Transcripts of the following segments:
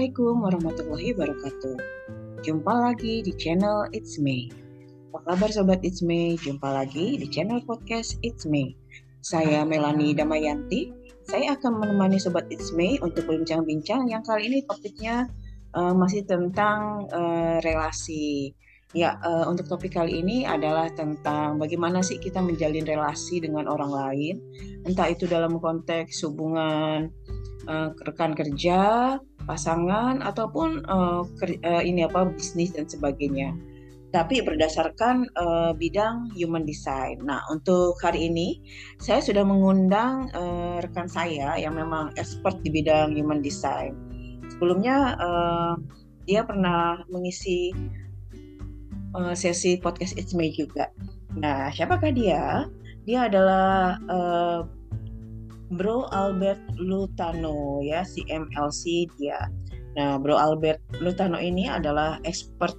Assalamualaikum warahmatullahi wabarakatuh. Jumpa lagi di channel It's Me. Apa kabar Sobat It's Me? Jumpa lagi di channel podcast It's Me. Saya Melani Damayanti. Saya akan menemani Sobat It's Me untuk berbincang-bincang yang kali ini topiknya uh, masih tentang uh, relasi. Ya, uh, untuk topik kali ini adalah tentang bagaimana sih kita menjalin relasi dengan orang lain, entah itu dalam konteks hubungan uh, rekan kerja, pasangan ataupun uh, uh, ini apa bisnis dan sebagainya. Tapi berdasarkan uh, bidang human design. Nah, untuk hari ini saya sudah mengundang uh, rekan saya yang memang expert di bidang human design. Sebelumnya uh, dia pernah mengisi uh, sesi podcast It's Me juga. Nah, siapakah dia? Dia adalah uh, Bro Albert Lutano ya CMLC dia. Nah, Bro Albert Lutano ini adalah expert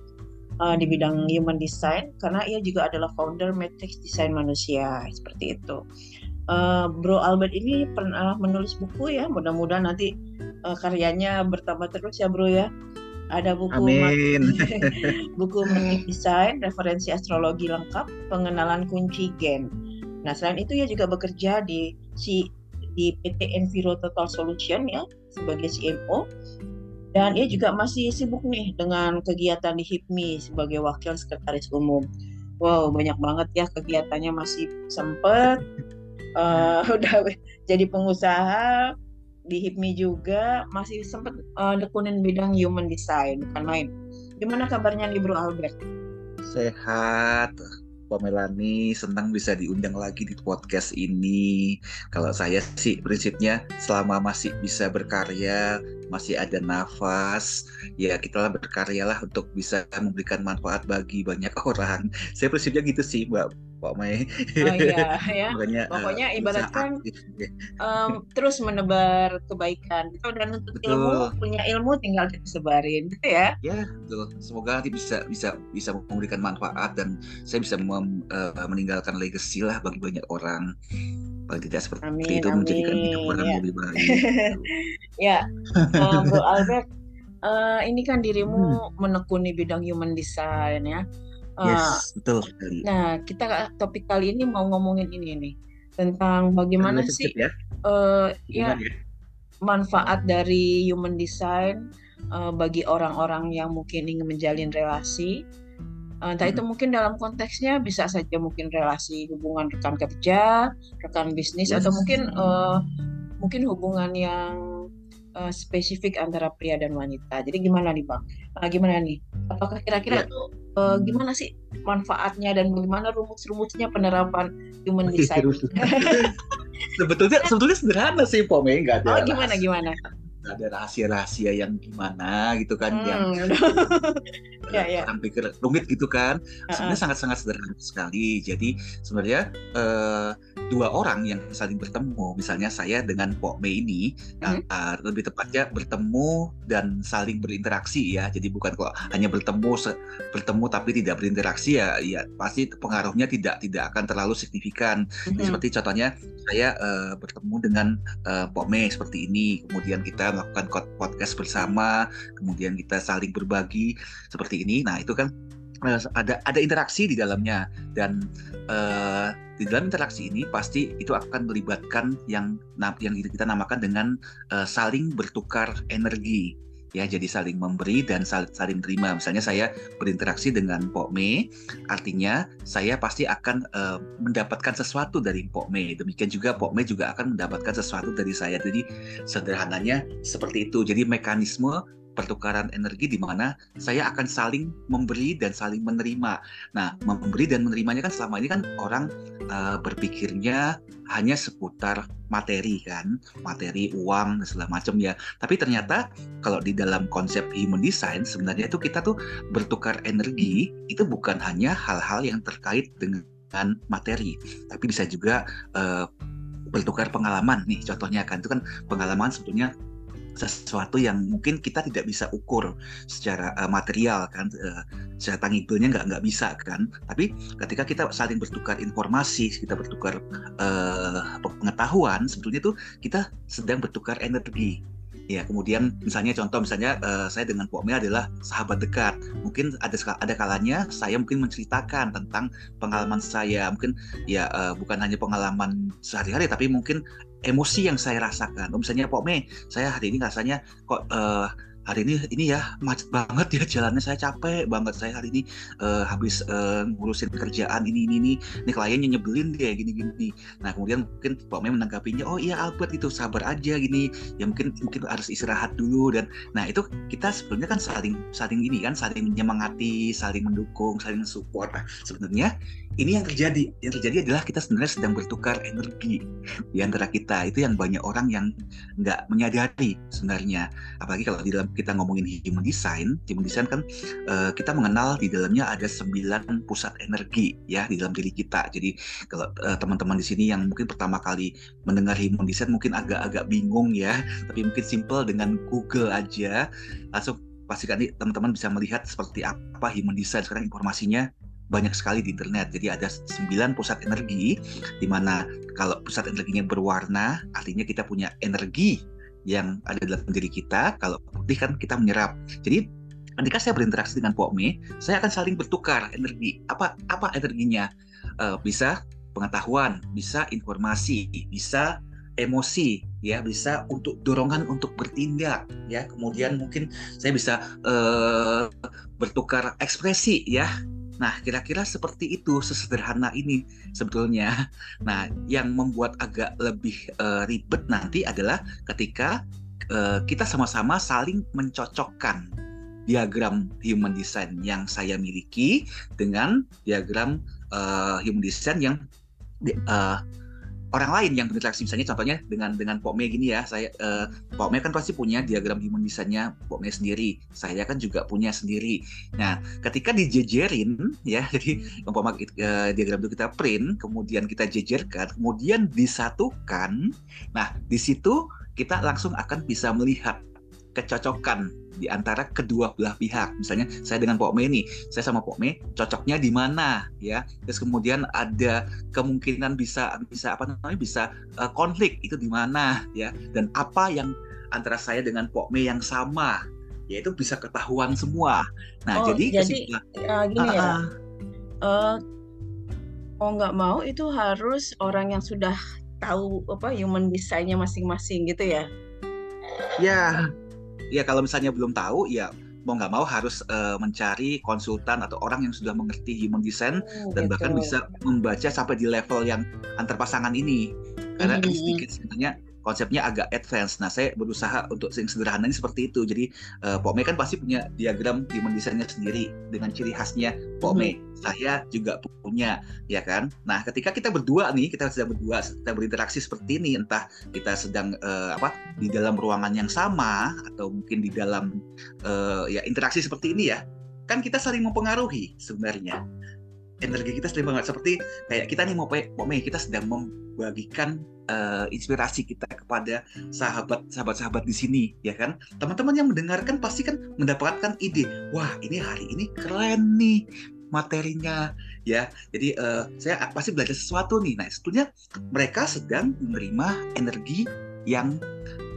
uh, di bidang human design karena ia juga adalah founder Matrix Design Manusia seperti itu. Uh, Bro Albert ini pernah menulis buku ya, mudah-mudahan nanti uh, karyanya bertambah terus ya Bro ya. Ada buku Amin. buku Matrix Design, referensi astrologi lengkap, pengenalan kunci gen. Nah, selain itu ia juga bekerja di si di PT Enviro Total Solution ya sebagai CMO dan ia juga masih sibuk nih dengan kegiatan di HIPMI sebagai wakil sekretaris umum. Wow banyak banget ya kegiatannya masih sempet uh, udah jadi pengusaha di HIPMI juga masih sempet uh, nekunin bidang human design bukan main. Gimana kabarnya nih Bro Albert? Sehat. Pak Melani senang bisa diundang lagi di podcast ini. Kalau saya sih prinsipnya selama masih bisa berkarya, masih ada nafas, ya kita berkaryalah untuk bisa memberikan manfaat bagi banyak orang. Saya prinsipnya gitu sih, Mbak Pak Mei. Oh iya, ya. Makanya, Pokoknya uh, ibaratkan um, terus menebar kebaikan. Kita udah nuntut betul. ilmu, punya ilmu tinggal kita sebarin, gitu ya. Ya, betul. Semoga nanti bisa bisa bisa memberikan manfaat dan saya bisa mem, uh, meninggalkan legacy lah bagi banyak orang. Paling tidak seperti amin, itu amin. menjadikan hidup orang ya. lebih baik. ya, uh, Bro Albert, uh, ini kan dirimu hmm. menekuni bidang human design ya Yes, betul Nah, kita topik kali ini mau ngomongin ini nih tentang bagaimana sih ya, uh, ya, ya manfaat dari human design uh, bagi orang-orang yang mungkin ingin menjalin relasi. Uh, entah hmm. itu mungkin dalam konteksnya bisa saja mungkin relasi hubungan rekan kerja, rekan bisnis, yes. atau mungkin uh, mungkin hubungan yang uh, spesifik antara pria dan wanita. Jadi gimana nih bang? Uh, gimana nih? Apakah kira-kira yeah. tuh uh, gimana sih manfaatnya dan bagaimana rumus-rumusnya penerapan human design? sebetulnya sebetulnya sederhana sih Pome, nggak ada. Oh gimana gimana? Ada rahasia-rahasia yang gimana gitu kan hmm. yang ya, ya. orang pikir rumit gitu kan sebenarnya sangat-sangat sederhana sekali jadi sebenarnya uh, dua orang yang saling bertemu misalnya saya dengan Pok Mei ini hmm. uh, lebih tepatnya bertemu dan saling berinteraksi ya jadi bukan kok hanya bertemu bertemu tapi tidak berinteraksi ya ya pasti pengaruhnya tidak tidak akan terlalu signifikan hmm. jadi, seperti contohnya saya uh, bertemu dengan uh, Pok Mei seperti ini kemudian kita melakukan podcast bersama, kemudian kita saling berbagi seperti ini. Nah, itu kan ada ada interaksi di dalamnya. Dan uh, di dalam interaksi ini pasti itu akan melibatkan yang yang kita namakan dengan uh, saling bertukar energi. Ya jadi saling memberi dan saling terima. Misalnya saya berinteraksi dengan Pok Me artinya saya pasti akan uh, mendapatkan sesuatu dari Pok Me. Demikian juga Pok Me juga akan mendapatkan sesuatu dari saya. Jadi sederhananya seperti itu. Jadi mekanisme pertukaran energi di mana saya akan saling memberi dan saling menerima. Nah, memberi dan menerimanya kan selama ini kan orang uh, berpikirnya hanya seputar materi kan, materi uang dan segala macam ya. Tapi ternyata kalau di dalam konsep human design sebenarnya itu kita tuh bertukar energi itu bukan hanya hal-hal yang terkait dengan materi, tapi bisa juga uh, bertukar pengalaman nih contohnya kan itu kan pengalaman sebetulnya sesuatu yang mungkin kita tidak bisa ukur secara uh, material kan uh, secara tangibilnya nggak nggak bisa kan tapi ketika kita saling bertukar informasi kita bertukar uh, pengetahuan sebetulnya tuh kita sedang bertukar energi Ya, kemudian misalnya contoh misalnya uh, saya dengan Pok adalah sahabat dekat. Mungkin ada ada kalanya saya mungkin menceritakan tentang pengalaman saya. Mungkin ya uh, bukan hanya pengalaman sehari-hari tapi mungkin emosi yang saya rasakan. Misalnya Pok saya hari ini rasanya kok uh, hari ini ini ya macet banget ya jalannya. Saya capek banget. Saya hari ini uh, habis uh, ngurusin kerjaan ini ini ini. Ini kliennya nyebelin dia gini gini nah kemudian mungkin Pak Mem menanggapinya oh iya Albert itu sabar aja gini. Ya mungkin mungkin harus istirahat dulu dan nah itu kita sebenarnya kan saling saling ini kan saling menyemangati saling mendukung saling support. Nah, sebenarnya ini yang terjadi. Yang terjadi adalah kita sebenarnya sedang bertukar energi di antara kita. Itu yang banyak orang yang nggak menyadari sebenarnya. Apalagi kalau di dalam kita ngomongin human design human design kan uh, kita mengenal di dalamnya ada sembilan pusat energi ya di dalam diri kita. Jadi kalau uh, teman-teman di sini yang mungkin pertama kali mendengar human design mungkin agak-agak bingung ya. Tapi mungkin simple dengan Google aja. Langsung pastikan nih teman-teman bisa melihat seperti apa human design sekarang informasinya. Banyak sekali di internet. Jadi ada 9 pusat energi di mana kalau pusat energinya berwarna artinya kita punya energi yang ada dalam diri kita. Kalau putih kan kita menyerap. Jadi ketika saya berinteraksi dengan Pokme, saya akan saling bertukar energi. Apa apa energinya? Uh, bisa pengetahuan, bisa informasi, bisa emosi, ya bisa untuk dorongan untuk bertindak, ya. Kemudian mungkin saya bisa uh, bertukar ekspresi, ya Nah, kira-kira seperti itu, sesederhana ini sebetulnya. Nah, yang membuat agak lebih uh, ribet nanti adalah ketika uh, kita sama-sama saling mencocokkan diagram human design yang saya miliki dengan diagram uh, human design yang uh, orang lain yang berinteraksi misalnya contohnya dengan dengan Pokme gini ya saya uh, Pokme kan pasti punya diagram human design-nya Pokme sendiri saya kan juga punya sendiri. Nah ketika dijejerin ya jadi umpama uh, diagram itu kita print kemudian kita jejerkan kemudian disatukan nah di situ kita langsung akan bisa melihat kecocokan di antara kedua belah pihak. Misalnya saya dengan Pok Me nih, saya sama Pok Me cocoknya di mana ya. Terus kemudian ada kemungkinan bisa bisa apa namanya bisa uh, konflik itu di mana ya. Dan apa yang antara saya dengan Pok Me yang sama ya itu bisa ketahuan semua. Nah, oh, jadi jadi uh, gini uh, ya. Uh, mau nggak mau itu harus orang yang sudah tahu apa human design-nya masing-masing gitu ya. Ya, ya kalau misalnya belum tahu ya mau nggak mau harus uh, mencari konsultan atau orang yang sudah mengerti human design hmm, dan gitu. bahkan bisa membaca sampai di level yang antar pasangan ini karena hmm. sedikit sebenarnya konsepnya agak advance. Nah, saya berusaha untuk yang sederhana ini seperti itu. Jadi, uh, Pokme kan pasti punya diagram human design-nya sendiri dengan ciri khasnya Pokme. Hmm. Saya juga punya, ya kan? Nah, ketika kita berdua nih, kita sedang berdua, kita berinteraksi seperti ini, entah kita sedang uh, apa di dalam ruangan yang sama atau mungkin di dalam uh, ya interaksi seperti ini ya, kan kita saling mempengaruhi sebenarnya energi kita sering banget. Seperti kayak kita nih mau mau kita sedang membagikan uh, inspirasi kita kepada sahabat sahabat-sahabat di sini ya kan? Teman-teman yang mendengarkan pasti kan mendapatkan ide wah ini hari ini keren nih materinya ya. Jadi uh, saya pasti belajar sesuatu nih. Nah sebetulnya mereka sedang menerima energi yang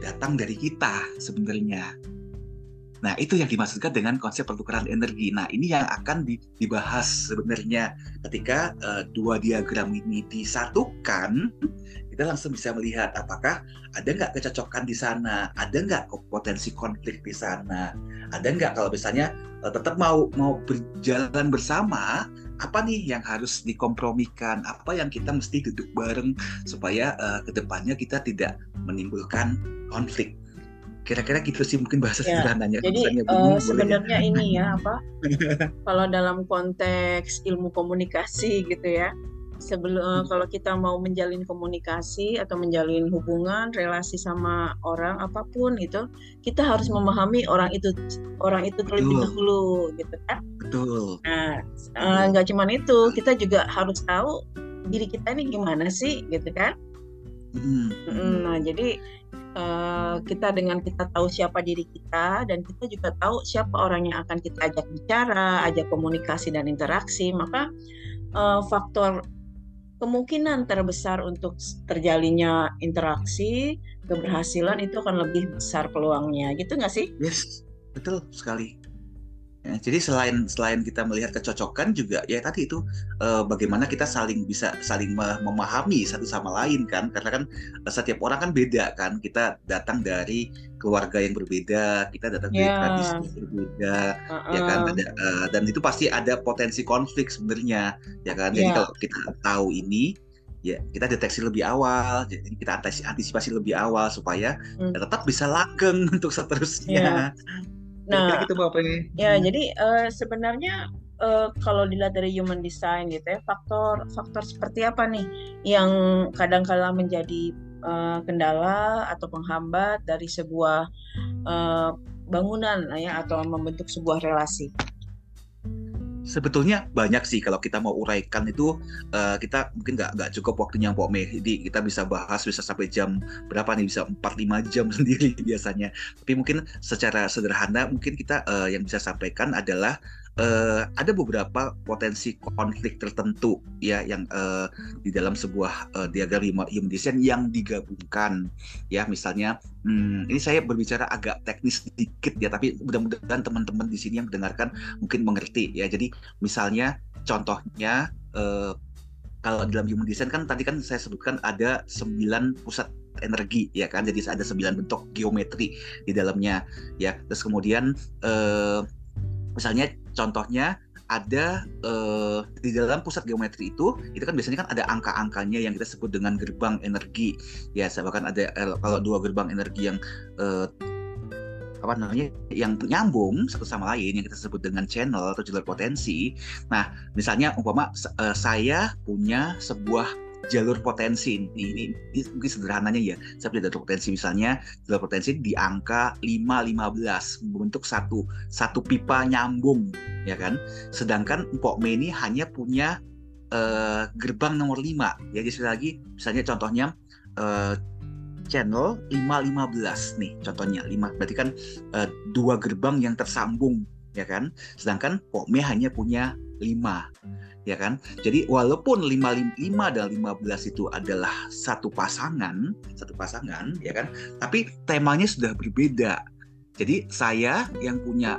datang dari kita sebenarnya Nah, itu yang dimaksudkan dengan konsep pertukaran energi. Nah, ini yang akan dibahas sebenarnya ketika uh, dua diagram ini disatukan, kita langsung bisa melihat apakah ada nggak kecocokan di sana, ada nggak potensi konflik di sana, ada nggak kalau misalnya uh, tetap mau mau berjalan bersama, apa nih yang harus dikompromikan, apa yang kita mesti duduk bareng supaya uh, ke depannya kita tidak menimbulkan konflik kira-kira gitu sih mungkin bahasa ya, sederhananya. Jadi uh, sebenarnya ini ya apa? kalau dalam konteks ilmu komunikasi gitu ya, sebelum uh, kalau kita mau menjalin komunikasi atau menjalin hubungan relasi sama orang apa pun itu, kita harus memahami orang itu orang itu terlebih dahulu gitu kan? Betul. Nah uh, nggak cuma itu, kita juga harus tahu diri kita ini gimana sih gitu kan? Hmm. Nah jadi uh, kita dengan kita tahu siapa diri kita dan kita juga tahu siapa orang yang akan kita ajak bicara, ajak komunikasi dan interaksi, maka uh, faktor kemungkinan terbesar untuk terjalinnya interaksi keberhasilan itu akan lebih besar peluangnya gitu nggak sih? Yes, betul sekali. Ya, jadi selain selain kita melihat kecocokan juga ya tadi itu eh, bagaimana kita saling bisa saling memahami satu sama lain kan karena kan eh, setiap orang kan beda kan kita datang dari keluarga yang berbeda kita datang yeah. dari ya. tradisi yang berbeda uh-uh. ya kan ada, uh, dan itu pasti ada potensi konflik sebenarnya ya kan jadi yeah. kalau kita tahu ini ya kita deteksi lebih awal jadi kita antisipasi lebih awal supaya hmm. ya tetap bisa langgeng untuk seterusnya yeah. Nah, gitu Mbak Ya, hmm. jadi uh, sebenarnya uh, kalau dilihat dari human design gitu ya, faktor faktor seperti apa nih yang kadang-kala menjadi uh, kendala atau penghambat dari sebuah uh, bangunan ya atau membentuk sebuah relasi? Sebetulnya banyak sih kalau kita mau uraikan itu uh, kita mungkin nggak nggak cukup waktunya Pok Mei. Jadi kita bisa bahas bisa sampai jam berapa nih bisa 4-5 jam sendiri biasanya. Tapi mungkin secara sederhana mungkin kita uh, yang bisa sampaikan adalah uh, ada beberapa potensi konflik tertentu ya yang uh, di dalam sebuah uh, diagram human design yang digabungkan. Ya misalnya hmm, ini saya berbicara agak teknis sedikit ya tapi mudah-mudahan teman-teman di sini yang mendengarkan mungkin mengerti ya. Jadi misalnya contohnya uh, kalau dalam human design kan tadi kan saya sebutkan ada sembilan pusat energi ya kan. Jadi ada sembilan bentuk geometri di dalamnya ya. Terus kemudian eh, misalnya contohnya ada uh, di dalam pusat geometri itu itu kan biasanya kan ada angka-angkanya yang kita sebut dengan gerbang energi. Ya bahkan ada eh, kalau dua gerbang energi yang uh, apa namanya yang nyambung satu sama lain yang kita sebut dengan channel atau jalur potensi. Nah misalnya umpama saya punya sebuah jalur potensi. Ini, ini, ini mungkin sederhananya ya. Seperti jalur potensi misalnya jalur potensi di angka 515 membentuk satu satu pipa nyambung ya kan? Sedangkan Mpok Me ini hanya punya uh, gerbang nomor 5 ya jadi sekali lagi misalnya contohnya uh, channel 515 nih contohnya 5 berarti kan uh, dua gerbang yang tersambung ya kan? Sedangkan Mpok Me hanya punya 5 ya kan? Jadi walaupun 55 dan 15 itu adalah satu pasangan, satu pasangan, ya kan? Tapi temanya sudah berbeda. Jadi saya yang punya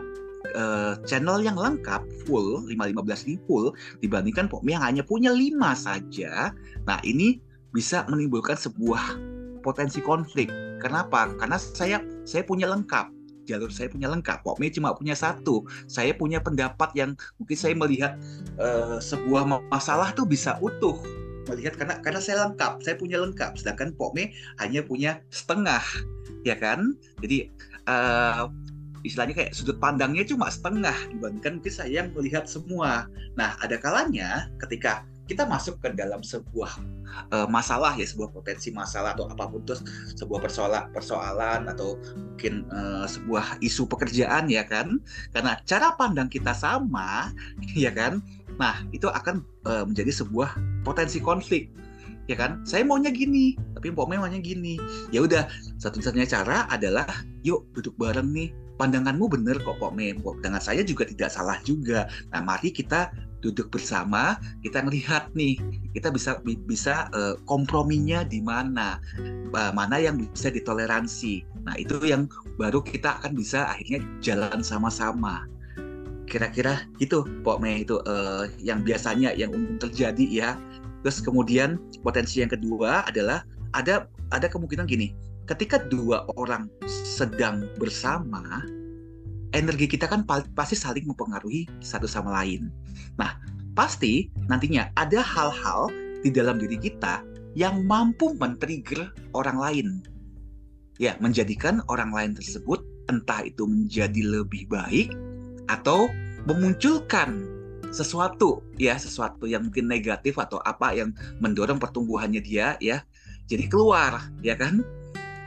uh, channel yang lengkap full 515 ini full dibandingkan Pokmi yang hanya punya 5 saja. Nah, ini bisa menimbulkan sebuah potensi konflik. Kenapa? Karena saya saya punya lengkap jalur saya punya lengkap. Pok Mei cuma punya satu. Saya punya pendapat yang mungkin saya melihat uh, sebuah masalah tuh bisa utuh melihat karena karena saya lengkap, saya punya lengkap. Sedangkan Pok Mei hanya punya setengah, ya kan? Jadi uh, istilahnya kayak sudut pandangnya cuma setengah dibandingkan mungkin saya yang melihat semua. Nah, ada kalanya ketika kita masuk ke dalam sebuah uh, masalah ya sebuah potensi masalah atau apa pun terus sebuah persoalan persoalan atau mungkin uh, sebuah isu pekerjaan ya kan. Karena cara pandang kita sama ya kan. Nah itu akan uh, menjadi sebuah potensi konflik ya kan. Saya maunya gini tapi Mpok maunya gini. Ya udah satu-satunya cara adalah yuk duduk bareng nih. Pandanganmu bener kok Pok Mem pandangan saya juga tidak salah juga. Nah mari kita duduk bersama kita melihat nih kita bisa bisa uh, komprominya di mana uh, mana yang bisa ditoleransi. Nah itu yang baru kita akan bisa akhirnya jalan sama-sama. Kira-kira gitu Pok Me itu uh, yang biasanya yang umum terjadi ya. Terus kemudian potensi yang kedua adalah ada ada kemungkinan gini ketika dua orang sedang bersama energi kita kan pasti saling mempengaruhi satu sama lain. Nah, pasti nantinya ada hal-hal di dalam diri kita yang mampu men-trigger orang lain. Ya, menjadikan orang lain tersebut entah itu menjadi lebih baik atau memunculkan sesuatu ya, sesuatu yang mungkin negatif atau apa yang mendorong pertumbuhannya dia ya. Jadi keluar, ya kan?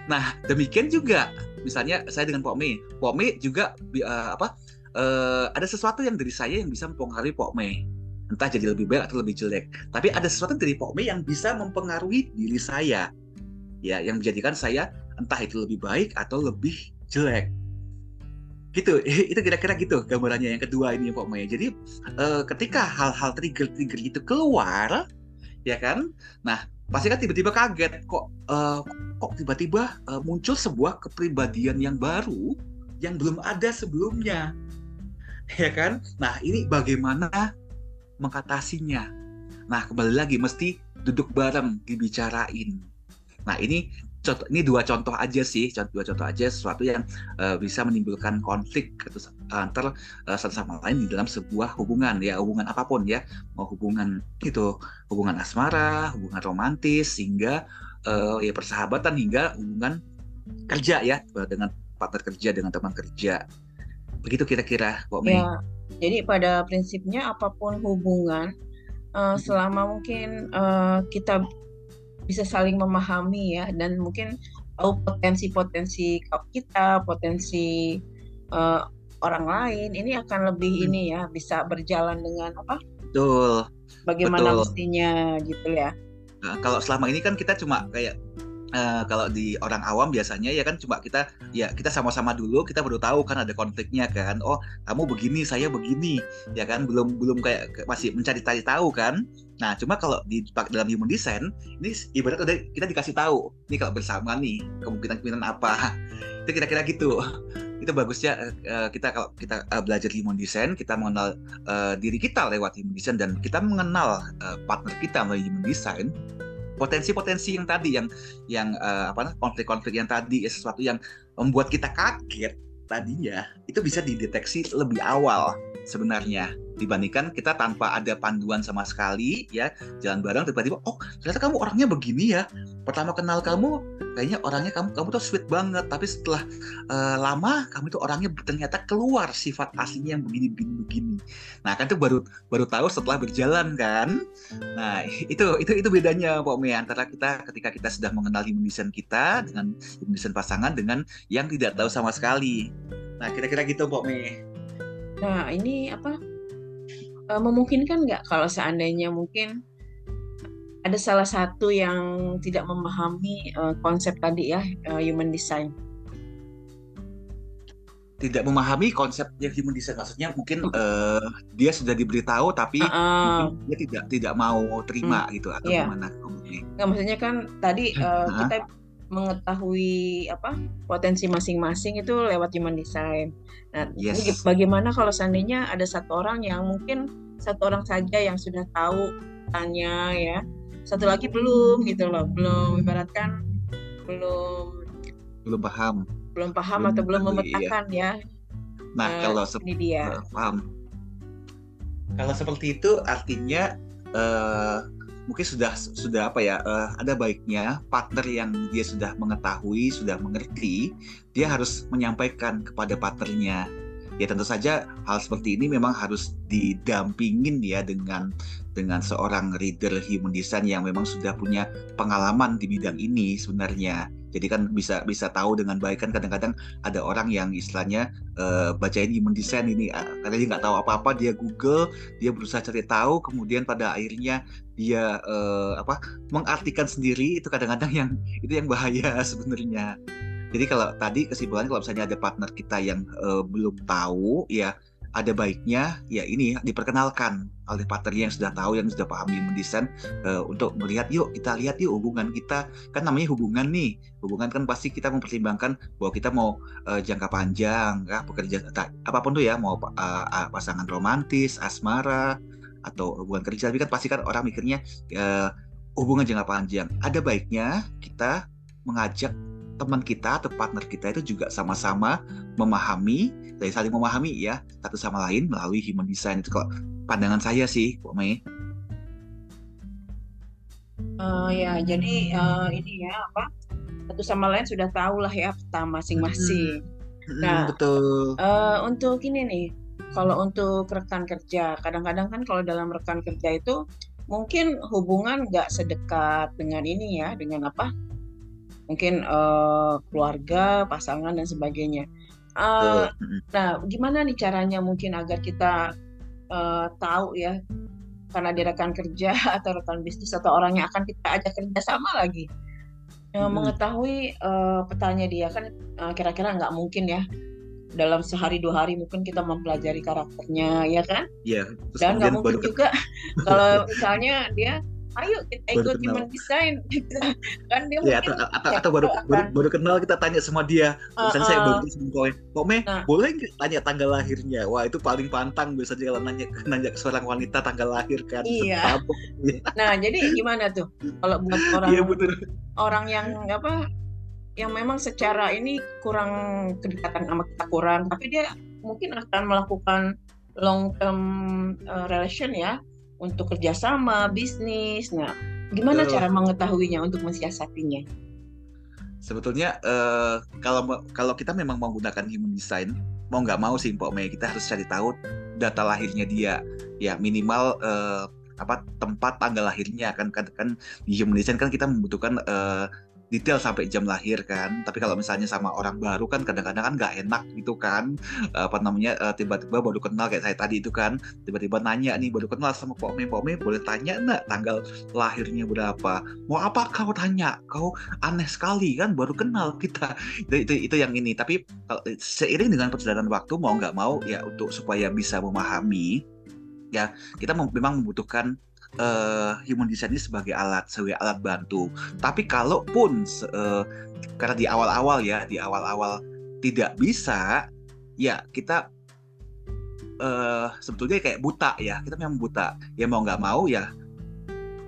Nah, demikian juga misalnya saya dengan Pok Mei, Pok Mei juga uh, apa uh, ada sesuatu yang dari saya yang bisa mempengaruhi Pok Mei. Entah jadi lebih baik atau lebih jelek. Tapi ada sesuatu dari Pok Mei yang bisa mempengaruhi diri saya. Ya yang menjadikan saya entah itu lebih baik atau lebih jelek. Gitu. Itu kira-kira gitu gambarannya yang kedua ini Pok Mei. Jadi uh, ketika hal-hal trigger-trigger itu keluar ya kan? Nah, pasti kan tiba-tiba kaget kok uh, kok tiba-tiba uh, muncul sebuah kepribadian yang baru yang belum ada sebelumnya. Ya kan? Nah, ini bagaimana mengatasinya? Nah, kembali lagi mesti duduk bareng dibicarain. Nah, ini contoh ini dua contoh aja sih, contoh dua contoh aja sesuatu yang uh, bisa menimbulkan konflik antar uh, satu sama lain di dalam sebuah hubungan ya, hubungan apa pun ya, mau hubungan itu hubungan asmara, hubungan romantis hingga uh, ya persahabatan hingga hubungan kerja ya dengan partner kerja dengan teman kerja. Begitu kira-kira, Kok Ya, jadi pada prinsipnya apa pun hubungan uh, selama mungkin uh, kita bisa saling memahami ya dan mungkin tahu potensi-potensi kita, potensi uh, orang lain ini akan lebih hmm. ini ya bisa berjalan dengan apa? Betul. Bagaimana Betul. mestinya gitu ya. Nah, kalau selama ini kan kita cuma kayak uh, kalau di orang awam biasanya ya kan cuma kita ya kita sama-sama dulu kita baru tahu kan ada konfliknya kan. Oh kamu begini saya begini ya kan? Belum belum kayak masih mencari-cari tahu kan? Nah cuma kalau di dalam human design ini ibarat udah kita dikasih tahu ini kalau bersama nih kemungkinan-kemungkinan apa? Itu kira-kira gitu. Itu bagusnya uh, kita kalau kita uh, belajar human design kita mengenal uh, diri kita lewat human design dan kita mengenal uh, partner kita melalui human design potensi-potensi yang tadi yang yang uh, apa konflik-konflik yang tadi ya, sesuatu yang membuat kita kaget tadinya itu bisa dideteksi lebih awal sebenarnya dibandingkan kita tanpa ada panduan sama sekali ya jalan bareng tiba-tiba oh ternyata kamu orangnya begini ya. Pertama kenal kamu kayaknya orangnya kamu kamu tuh sweet banget. Tapi setelah uh, lama kamu tuh orangnya ternyata keluar sifat aslinya yang begini begini begini. Nah kan itu baru baru tahu setelah berjalan kan? Nah itu itu itu bedanya Pak Mei antara kita ketika kita sudah mengenal human kita dengan human pasangan dengan yang tidak tahu sama sekali. Nah kira-kira gitu Pak Mei nah ini apa? Uh, memungkinkan nggak kalau seandainya mungkin ada salah satu yang tidak memahami uh, konsep tadi ya uh, human design tidak memahami konsep yang human design maksudnya mungkin uh, dia sudah diberitahu tapi uh, uh, dia tidak tidak mau terima hmm, gitu atau yeah. gimana Nggak, maksudnya kan tadi uh, uh, kita mengetahui apa potensi masing-masing itu lewat human design. Nah, yes. bagaimana kalau seandainya ada satu orang yang mungkin satu orang saja yang sudah tahu tanya ya, satu lagi belum gitu loh, belum ibaratkan belum belum paham, belum paham belum atau belum iya. memetakan iya. ya. Nah, uh, kalau ini dia. paham. Kalau seperti itu artinya uh, mungkin sudah sudah apa ya uh, ada baiknya partner yang dia sudah mengetahui sudah mengerti dia harus menyampaikan kepada partnernya ya tentu saja hal seperti ini memang harus didampingin ya dengan dengan seorang reader human design yang memang sudah punya pengalaman di bidang ini sebenarnya. Jadi kan bisa bisa tahu dengan baik kan kadang-kadang ada orang yang istilahnya uh, bacain human design ini uh, karena dia nggak tahu apa-apa dia Google dia berusaha cari tahu kemudian pada akhirnya dia uh, apa mengartikan sendiri itu kadang-kadang yang itu yang bahaya sebenarnya jadi kalau tadi kesimpulannya kalau misalnya ada partner kita yang uh, belum tahu ya ada baiknya ya ini diperkenalkan oleh partnernya yang sudah tahu yang sudah paham human design uh, untuk melihat yuk kita lihat yuk hubungan kita. Kan namanya hubungan nih. Hubungan kan pasti kita mempertimbangkan bahwa kita mau uh, jangka panjang ya bekerja apa pun tuh ya mau uh, pasangan romantis asmara atau hubungan kerja. Tapi kan pasti kan orang mikirnya uh, hubungan jangka panjang. Ada baiknya kita mengajak teman kita atau partner kita itu juga sama-sama memahami dari saling memahami ya satu sama lain melalui human design itu kok pandangan saya sih kok Mei. Uh, ya jadi uh, ini ya apa satu sama lain sudah tahu lah ya peta masing-masing. Hmm. Nah betul. Uh, untuk ini nih kalau untuk rekan kerja kadang-kadang kan kalau dalam rekan kerja itu mungkin hubungan nggak sedekat dengan ini ya dengan apa mungkin uh, keluarga, pasangan dan sebagainya. Uh, nah, gimana nih caranya mungkin agar kita uh, tahu ya karena dia rekan kerja atau rekan bisnis atau orang yang akan kita ajak kerja sama lagi hmm. mengetahui uh, petanya dia kan uh, kira-kira nggak mungkin ya dalam sehari dua hari mungkin kita mempelajari karakternya ya kan? Iya. Dan nggak mungkin juga kalau misalnya dia ayo kita ikut human design. Kan dia ya, mungkin atau, atau, atau baru, baru baru kenal kita tanya sama dia. Uh, misalnya uh, saya baru sama kowe kome nah. boleh nggak tanya tanggal lahirnya? Wah itu paling pantang biasanya kalau nanya nanya ke seorang wanita tanggal lahir kan iya. nah jadi gimana tuh? Kalau buat orang iya, bener. orang yang apa yang memang secara ini kurang kedekatan sama kita kurang tapi dia mungkin akan melakukan long term uh, relation ya untuk kerjasama bisnis. Nah, gimana Betul. cara mengetahuinya untuk mensiasatinya? Sebetulnya uh, kalau kalau kita memang menggunakan human design, mau nggak mau sih Mbak Mei, kita harus cari tahu data lahirnya dia. Ya minimal uh, apa tempat tanggal lahirnya kan kan, kan di human design kan kita membutuhkan uh, detail sampai jam lahir kan. Tapi kalau misalnya sama orang baru kan kadang-kadang kan nggak enak gitu kan. Apa namanya eh, tiba-tiba baru kenal kayak saya tadi itu kan. Tiba-tiba nanya nih baru kenal sama Pok Mei Pok Mei boleh tanya enggak tanggal lahirnya berapa? Mau apa kau tanya? Kau aneh sekali kan baru kenal kita. Itu itu, itu yang ini. Tapi kalau seiring dengan perjalanan waktu mau nggak mau ya untuk supaya bisa memahami ya kita memang membutuhkan uh, human design ini sebagai alat sebagai alat bantu. Tapi kalaupun uh, karena di awal-awal ya, di awal-awal tidak bisa, ya kita uh, sebetulnya kayak buta ya. Kita memang buta. Ya mau nggak mau ya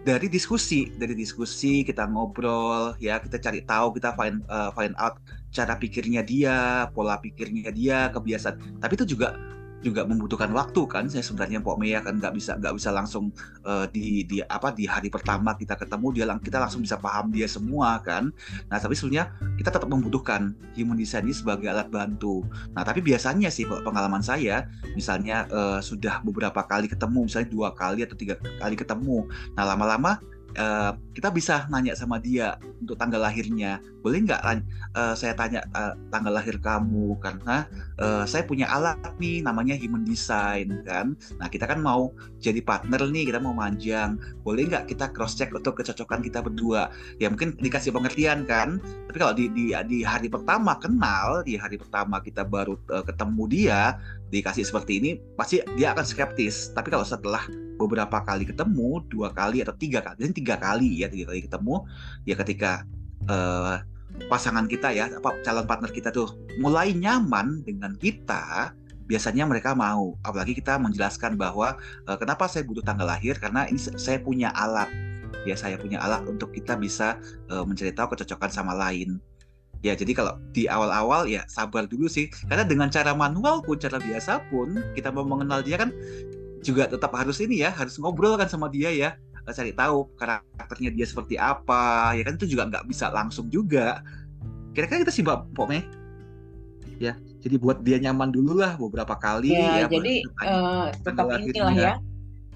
dari diskusi, dari diskusi kita ngobrol ya, kita cari tahu, kita find uh, find out cara pikirnya dia, pola pikirnya dia, kebiasaan. Tapi itu juga juga membutuhkan waktu kan. Saya sebenarnya Pok Mea kan nggak bisa nggak bisa langsung uh, di di apa di hari pertama kita ketemu dia kita langsung bisa paham dia semua kan. Nah tapi sebenarnya kita tetap membutuhkan human design ini sebagai alat bantu. Nah tapi biasanya sih pengalaman saya misalnya uh, sudah beberapa kali ketemu misalnya dua kali atau tiga kali ketemu. Nah lama-lama uh, kita bisa nanya sama dia untuk tanggal lahirnya. Boleh nggak uh, saya tanya uh, tanggal lahir kamu? Karena uh, saya punya alat nih namanya human design kan? Nah kita kan mau jadi partner nih kita mau manjang. Boleh nggak kita cross check untuk kecocokan kita berdua? Ya mungkin dikasih pengertian kan? Tapi kalau di di, di hari pertama kenal di hari pertama kita baru uh, ketemu dia dikasih seperti ini pasti dia akan skeptis. Tapi kalau setelah beberapa kali ketemu dua kali atau tiga kali ini tiga kali ya tiga kali ketemu ya ketika uh, pasangan kita ya apa calon partner kita tuh mulai nyaman dengan kita biasanya mereka mau. Apalagi kita menjelaskan bahwa uh, kenapa saya butuh tanggal lahir? Karena ini saya punya alat. Ya saya punya alat untuk kita bisa uh, mencari tahu kecocokan sama lain ya jadi kalau di awal-awal ya sabar dulu sih. Karena dengan cara manual pun cara biasa pun kita mau mengenal dia kan juga tetap harus ini ya harus ngobrol kan sama dia ya. Eh, cari tahu karakternya dia seperti apa ya kan? Itu juga nggak bisa langsung juga. Kira-kira kita sih mbak Pome ya jadi buat dia nyaman dulu lah beberapa kali ya, ya jadi uh, tetap inilah ya.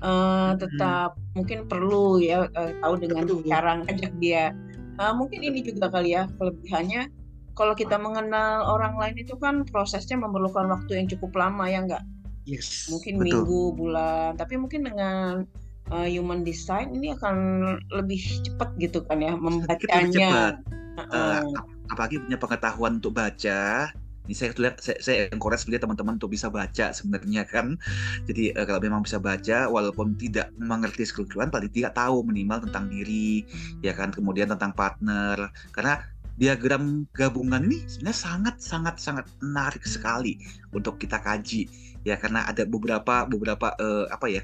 uh, tetap hmm. mungkin perlu ya uh, tahu dengan Betul. cara ngajak dia uh, mungkin ini juga kali ya kelebihannya kalau kita mengenal orang lain itu kan prosesnya memerlukan waktu yang cukup lama ya enggak yes, mungkin betul. minggu bulan tapi mungkin dengan uh, human design ini akan lebih cepat gitu kan ya membacanya. Uh, apalagi punya pengetahuan untuk baca. Ini saya lihat saya, saya encourage sebenarnya teman-teman untuk bisa baca sebenarnya kan. Jadi uh, kalau memang bisa baca walaupun tidak mengerti keseluruhan paling tidak tahu minimal tentang diri ya kan kemudian tentang partner. Karena diagram gabungan ini sebenarnya sangat sangat sangat menarik sekali untuk kita kaji. Ya karena ada beberapa beberapa uh, apa ya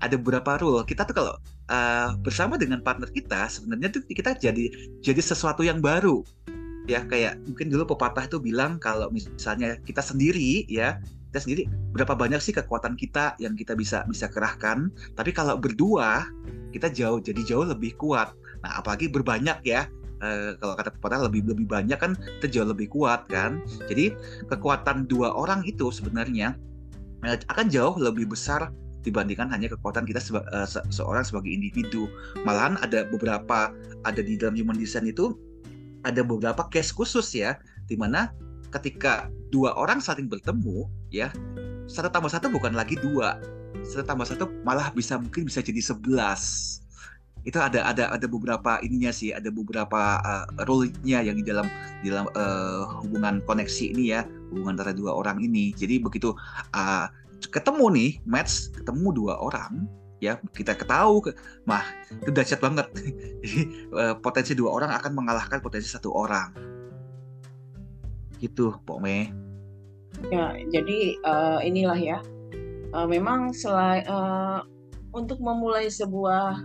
ada beberapa rule. Kita tuh kalau uh, bersama dengan partner kita sebenarnya tuh kita jadi jadi sesuatu yang baru ya kayak mungkin dulu pepatah itu bilang kalau misalnya kita sendiri ya kita sendiri berapa banyak sih kekuatan kita yang kita bisa bisa kerahkan? Tapi kalau berdua kita jauh jadi jauh lebih kuat. Nah apalagi berbanyak ya. Uh, kalau kata pepatah lebih lebih banyak kan kita jauh lebih kuat kan? Jadi kekuatan dua orang itu sebenarnya Eh, akan jauh lebih besar dibandingkan hanya kekuatan kita seba, uh, se seorang sebagai individu. Malahan ada beberapa ada di dalam human design itu ada beberapa case khusus ya, di mana ketika dua orang saling bertemu ya satu tambah satu bukan lagi dua, satu tambah satu malah bisa mungkin bisa jadi sebelas. Itu ada ada ada beberapa ininya sih ada beberapa uh, rule-nya yang di dalam di dalam uh, hubungan koneksi ini ya hubungan antara dua orang ini. Jadi begitu uh, ketemu nih match ketemu dua orang ya kita ketahui mah itu dahsyat banget. Uh, potensi dua orang akan mengalahkan potensi satu orang. Gitu Pok Me. Ya jadi uh, inilah ya. Uh, memang selain uh, untuk memulai sebuah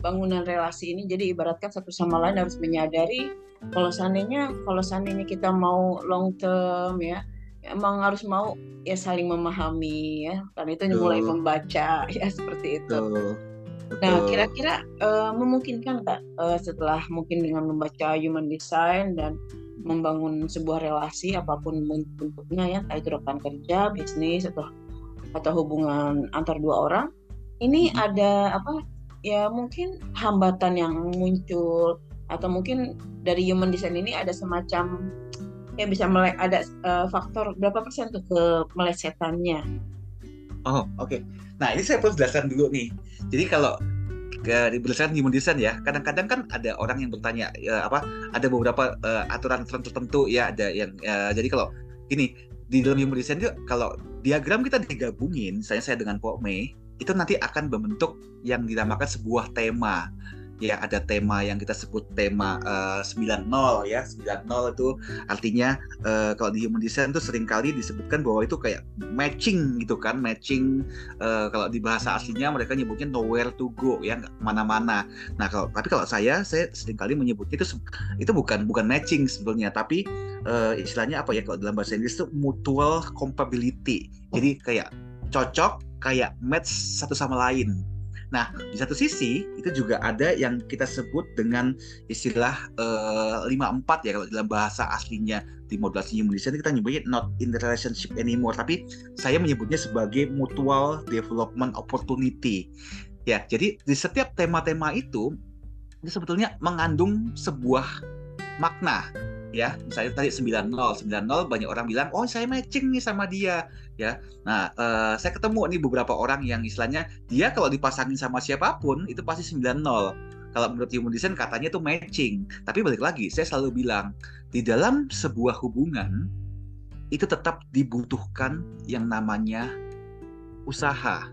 bangunan relasi ini jadi ibaratkan satu sama lain harus menyadari kalau seandainya kalau seandainya kita mau long term ya emang harus mau ya saling memahami ya karena itu Betul. mulai membaca ya seperti itu. Betul. Nah kira-kira uh, memungkinkan nggak uh, setelah mungkin dengan membaca human design dan membangun sebuah relasi apa pun bentuknya ya entah itu rekan kerja, bisnis atau atau hubungan antar dua orang ini hmm. ada apa ya mungkin hambatan yang muncul atau mungkin dari human design ini ada semacam ya bisa melek ada uh, faktor berapa persen tuh ke melesetannya? Oh oke. Okay. nah ini saya perlu jelaskan dulu nih. Jadi kalau ke berdasarkan human design ya kadang-kadang kan ada orang yang bertanya ya, apa ada beberapa uh, aturan tertentu ya ada yang uh, jadi kalau ini di dalam human design itu kalau diagram kita digabungin saya saya dengan Pok Mei itu nanti akan membentuk yang dinamakan sebuah tema ya ada tema yang kita sebut tema uh, 90 ya 90 itu artinya uh, kalau di human design itu sering kali disebutkan bahwa itu kayak matching gitu kan matching uh, kalau di bahasa aslinya mereka nyebutnya nowhere to go ya mana-mana nah kalau tapi kalau saya saya sering kali menyebutnya itu itu bukan bukan matching sebetulnya tapi uh, istilahnya apa ya kalau dalam bahasa Inggris itu mutual compatibility. Jadi kayak cocok kayak match satu sama lain Nah, di satu sisi itu juga ada yang kita sebut dengan istilah uh, eh, 54 ya kalau dalam bahasa aslinya di modulasi design kita nyebutnya not in the relationship anymore, tapi saya menyebutnya sebagai mutual development opportunity. Ya, jadi di setiap tema-tema itu itu sebetulnya mengandung sebuah makna ya misalnya tadi 90 90 banyak orang bilang oh saya matching nih sama dia ya. Nah uh, saya ketemu nih beberapa orang yang istilahnya dia kalau dipasangin sama siapa pun itu pasti 90 kalau menurut human design katanya itu matching. Tapi balik lagi saya selalu bilang di dalam sebuah hubungan itu tetap dibutuhkan yang namanya usaha.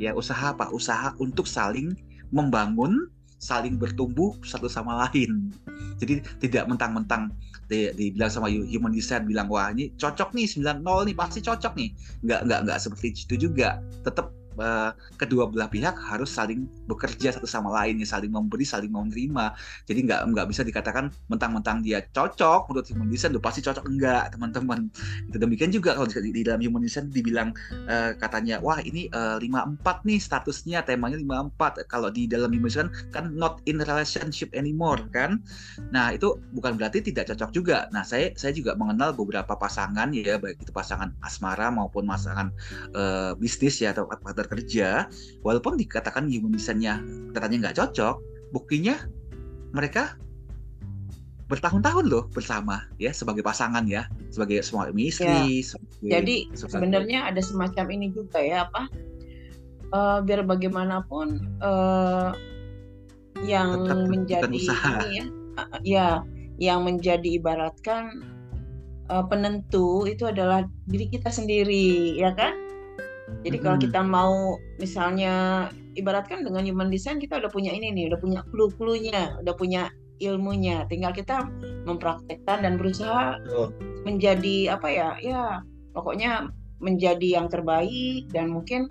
Ya usaha apa? Usaha untuk saling membangun saling bertumbuh satu sama lain. Jadi tidak mentang-mentang di, dibilang sama human design bilang wah ini cocok nih 90 nih pasti cocok nih. Nggak nggak nggak seperti itu juga. Tetap uh, kedua belah pihak harus saling bekerja satu sama lain, ya, saling memberi, saling menerima. Jadi nggak nggak bisa dikatakan mentang-mentang dia cocok menurut human design, pasti cocok enggak teman-teman. Itu demikian juga kalau di, di dalam human design dibilang uh, katanya wah ini eh, lima uh, empat nih statusnya temanya lima empat. Kalau di dalam human design kan not in relationship anymore kan. Nah itu bukan berarti tidak cocok juga. Nah saya saya juga mengenal beberapa pasangan ya baik itu pasangan asmara maupun pasangan uh, bisnis ya atau partner kerja walaupun dikatakan human design-nya katanya nggak cocok buktinya mereka bertahun-tahun loh bersama ya sebagai pasangan ya sebagai suami istri. Ya. Sebagai, Jadi sebenarnya ada semacam ini juga ya apa uh, biar bagaimanapun uh, yang Tetap menjadi ini ya uh, ya yang menjadi ibaratkan uh, penentu itu adalah diri kita sendiri ya kan jadi kalau kita mau misalnya ibaratkan dengan human design kita udah punya ini nih, udah punya clue-cluenya, udah punya ilmunya. Tinggal kita mempraktekkan dan berusaha oh. menjadi apa ya? Ya, pokoknya menjadi yang terbaik dan mungkin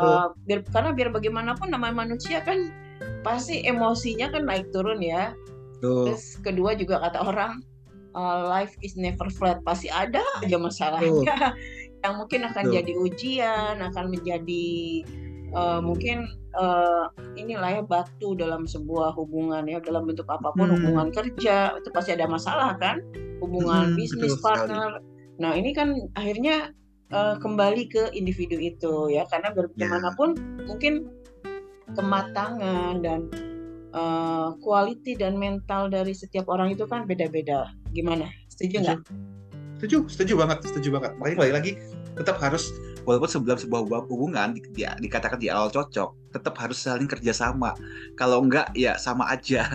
uh, biar karena biar bagaimanapun namanya manusia kan pasti emosinya kan naik turun ya. Oh. Terus kedua juga kata orang uh, life is never flat, pasti ada aja masalahnya. Yang mungkin akan Betul. jadi ujian, akan menjadi uh, mungkin uh, inilah ya batu dalam sebuah hubungan ya dalam bentuk apa pun hmm. hubungan kerja itu pasti ada masalah kan hubungan hmm, bisnis partner. Sekali. Nah ini kan akhirnya uh, kembali ke individu itu ya karena bagaimanapun yeah. mungkin kematangan dan uh, quality dan mental dari setiap orang itu kan beda-beda. Gimana? Setuju nggak? Setuju setuju banget setuju banget makanya balik lagi tetap harus walaupun sebelum sebuah hubungan di, di, dikatakan di awal cocok tetap harus saling kerjasama kalau enggak ya sama aja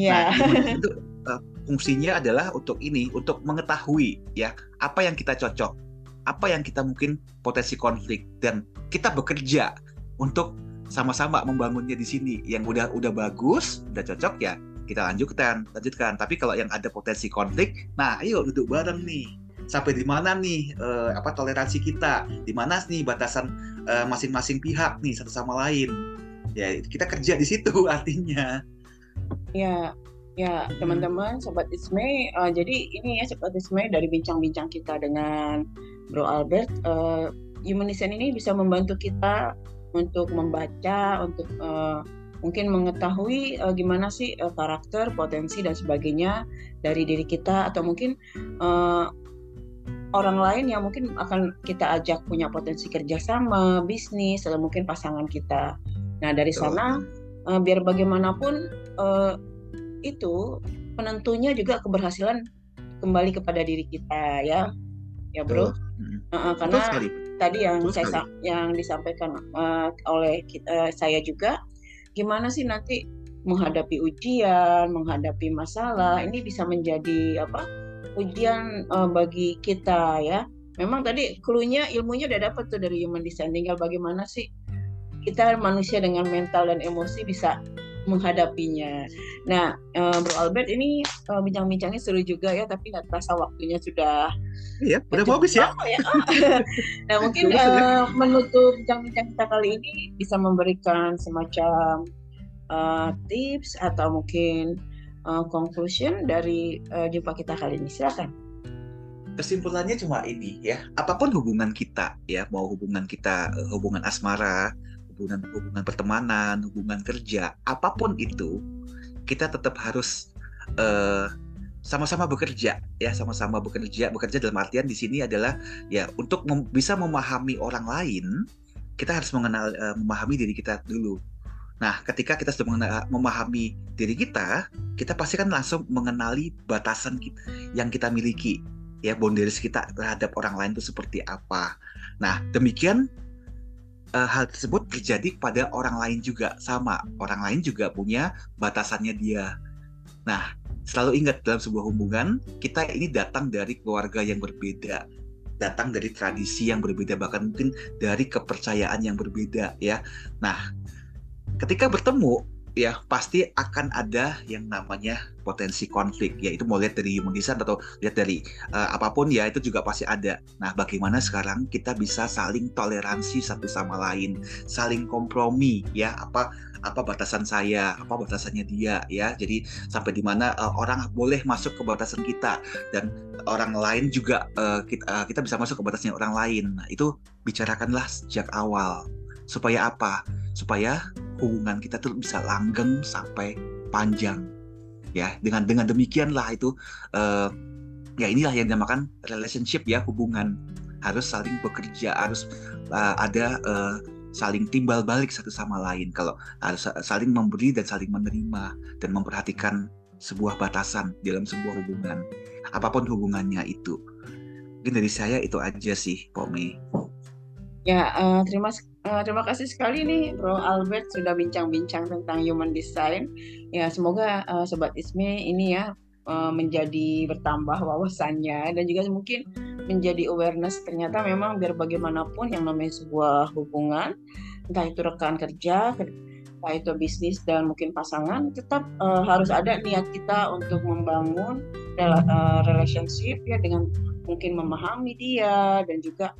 yeah. nah itu uh, fungsinya adalah untuk ini untuk mengetahui ya apa yang kita cocok apa yang kita mungkin potensi konflik dan kita bekerja untuk sama-sama membangunnya di sini. Yang udah udah bagus, udah cocok ya kita lanjutkan, lanjutkan. Tapi kalau yang ada potensi konflik, nah ayo duduk bareng nih. Sampai di mana nih uh, apa toleransi kita? Di mana nih batasan uh, masing-masing pihak nih satu sama lain? Ya kita kerja di situ artinya. Ya, ya teman-teman sobat Isme. Uh, jadi ini ya sobat Isme dari bincang-bincang kita dengan Bro Albert. Uh, Human ini bisa membantu kita untuk membaca, untuk uh, mungkin mengetahui uh, gimana sih uh, karakter, potensi dan sebagainya dari diri kita atau mungkin uh, orang lain yang mungkin akan kita ajak punya potensi kerjasama, bisnis atau mungkin pasangan kita. Nah dari sana uh, biar bagaimanapun uh, itu penentunya juga keberhasilan kembali kepada diri kita ya, ya bro. Uh, karena tadi yang Betul saya sekali. yang disampaikan uh, oleh kita, uh, saya juga gimana sih nanti menghadapi ujian, menghadapi masalah ini bisa menjadi apa ujian uh, bagi kita ya. Memang tadi klunya ilmunya udah dapat tuh dari human design. Tinggal bagaimana sih kita manusia dengan mental dan emosi bisa menghadapinya. Nah, uh, Bro Albert ini uh, bincang-bincangnya seru juga ya, tapi nggak terasa waktunya sudah. Iya, udah bagus ya. ya. nah, mungkin uh, menutup bincang-bincang kita kali ini bisa memberikan semacam uh, tips atau mungkin uh, conclusion dari uh, jumpa kita kali ini. Silakan kesimpulannya cuma ini ya apa pun hubungan kita ya mau hubungan kita hubungan asmara hubungan hubungan pertemanan, hubungan kerja, apa pun itu, kita tetap harus uh, sama-sama bekerja ya sama-sama bekerja. Bekerja dalam artian di sini adalah ya untuk mem bisa memahami orang lain kita harus mengenal uh, memahami diri kita dulu. Nah ketika kita sudah mengenal, memahami diri kita kita pasti kan langsung mengenali batasan kita, yang kita miliki ya boundaries kita terhadap orang lain itu seperti apa. Nah demikian uh, hal tersebut terjadi pada orang lain juga. Sama orang lain juga punya batasannya dia. Nah selalu ingat dalam sebuah hubungan kita ini datang dari keluarga yang berbeda. Datang dari tradisi yang berbeda bahkan mungkin dari kepercayaan yang berbeda ya. Nah ketika bertemu ya pasti akan ada yang namanya potensi konflik yaitu mau lihat dari human design atau lihat dari uh, apa pun ya itu juga pasti ada. Nah bagaimana sekarang kita bisa saling toleransi satu sama lain saling kompromi ya? Apa apa batasan saya apa batasannya dia ya? Jadi sampai di mana uh, orang boleh masuk ke batasan kita dan orang lain juga uh, kita, uh, kita bisa masuk ke batasnya orang lain. Nah itu bicarakanlah sejak awal supaya apa? Supaya hubungan kita tuh bisa langgeng sampai panjang. Ya dengan dengan demikianlah itu uh, ya inilah yang dinamakan relationship ya hubungan. Harus saling bekerja harus uh, ada uh, saling timbal balik satu sama lain. Kalau harus saling memberi dan saling menerima dan memperhatikan sebuah batasan dalam sebuah hubungan. Apa pun hubungannya itu. Mungkin dari saya itu aja sih Pome ya uh, terima Uh, terima kasih sekali nih Bro Albert sudah bincang-bincang tentang human design. Ya semoga uh, sobat Isme ini ya uh, menjadi bertambah wawasannya dan juga mungkin menjadi awareness ternyata memang biar bagaimanapun yang namanya sebuah hubungan entah itu rekan kerja entah itu bisnis dan mungkin pasangan tetap uh, harus ada niat kita untuk membangun relationship ya dengan mungkin memahami dia dan juga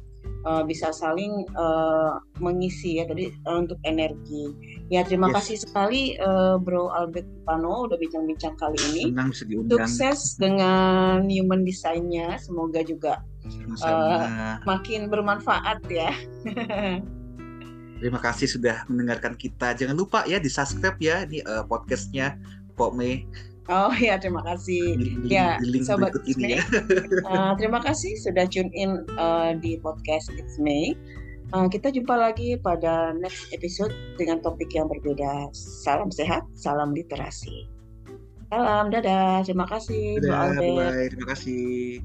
uh, bisa saling uh, mengisi ya tadi uh, untuk energi. Ya terima yes. kasih sekali uh, Bro Albert Pano udah bincang-bincang kali ini. Senang bisa diundang. Sukses dengan human design-nya. Semoga juga uh, makin bermanfaat ya. Terima kasih sudah mendengarkan kita. Jangan lupa ya di subscribe ya ini uh, podcastnya Pok Mei Oh ya terima kasih. Di, ya di sobat ini ya. uh, terima kasih sudah tune in uh, di podcast It's May. Uh, kita jumpa lagi pada next episode dengan topik yang berbeda. Salam sehat, salam literasi. Salam, dadah. Terima kasih, dadah, Bye, terima kasih.